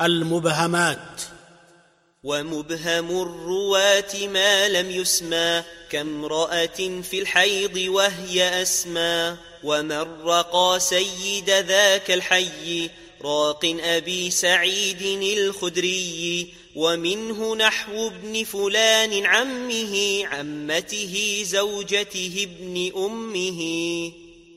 المبهمات. ومبهم الرواة ما لم يسمى كامرأة في الحيض وهي أسمى. ومن رقى سيد ذاك الحي راق أبي سعيد الخدري. ومنه نحو ابن فلان عمه عمته زوجته ابن أمه.